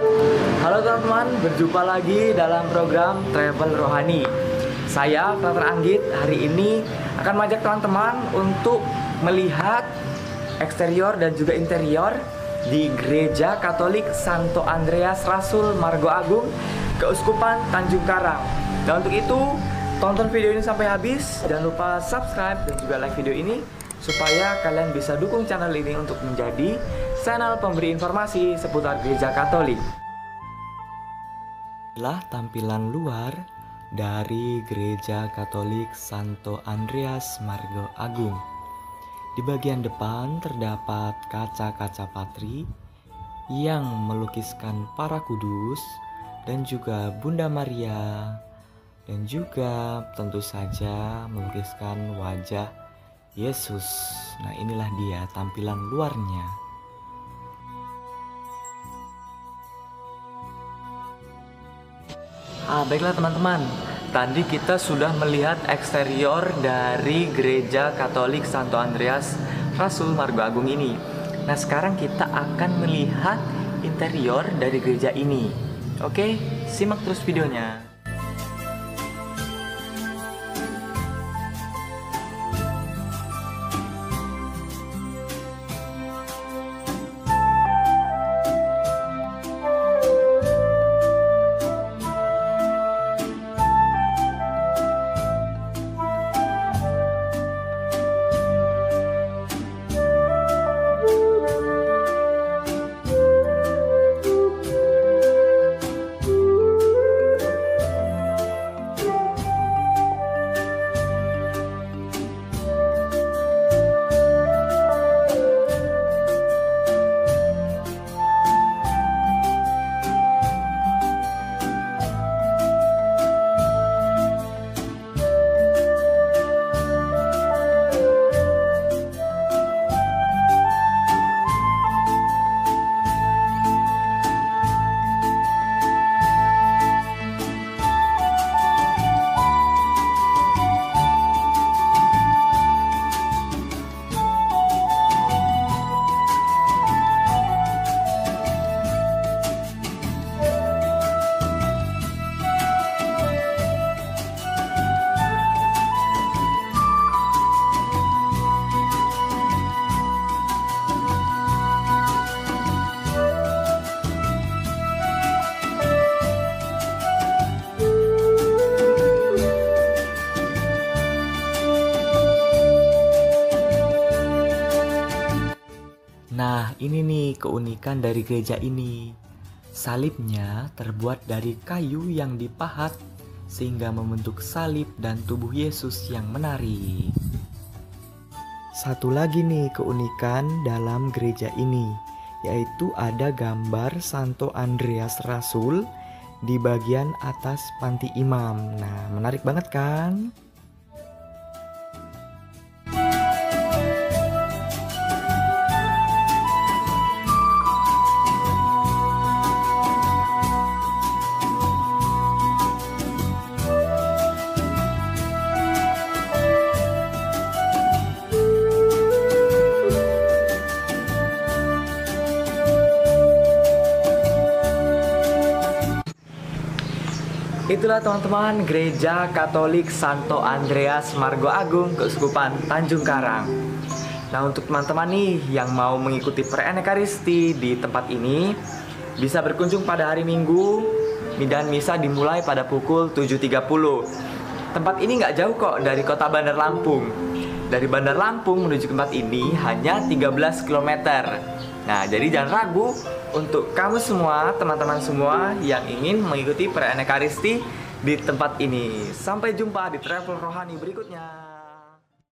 teman-teman, berjumpa lagi dalam program Travel Rohani. Saya, Frater Anggit, hari ini akan mengajak teman-teman untuk melihat eksterior dan juga interior di Gereja Katolik Santo Andreas Rasul Margo Agung, Keuskupan Tanjung Karang. Dan untuk itu, tonton video ini sampai habis. Jangan lupa subscribe dan juga like video ini supaya kalian bisa dukung channel ini untuk menjadi channel pemberi informasi seputar Gereja Katolik. Inilah tampilan luar dari Gereja Katolik Santo Andreas Margo Agung. Di bagian depan terdapat kaca-kaca patri yang melukiskan para kudus dan juga Bunda Maria dan juga tentu saja melukiskan wajah Yesus. Nah, inilah dia tampilan luarnya. Ah, baiklah teman-teman. Tadi kita sudah melihat eksterior dari Gereja Katolik Santo Andreas Rasul Margo Agung ini. Nah, sekarang kita akan melihat interior dari gereja ini. Oke, simak terus videonya. Ini nih keunikan dari gereja ini. Salibnya terbuat dari kayu yang dipahat sehingga membentuk salib dan tubuh Yesus yang menari. Satu lagi nih keunikan dalam gereja ini, yaitu ada gambar Santo Andreas Rasul di bagian atas panti imam. Nah, menarik banget kan? Itulah teman-teman Gereja Katolik Santo Andreas Margo Agung Keuskupan Tanjung Karang. Nah untuk teman-teman nih yang mau mengikuti perayaan Ekaristi di tempat ini bisa berkunjung pada hari Minggu dan misa dimulai pada pukul 7.30. Tempat ini nggak jauh kok dari kota Bandar Lampung. Dari Bandar Lampung menuju tempat ini hanya 13 km. Nah, jadi jangan ragu untuk kamu semua, teman-teman semua yang ingin mengikuti perayaan Ekaristi di tempat ini. Sampai jumpa di travel rohani berikutnya.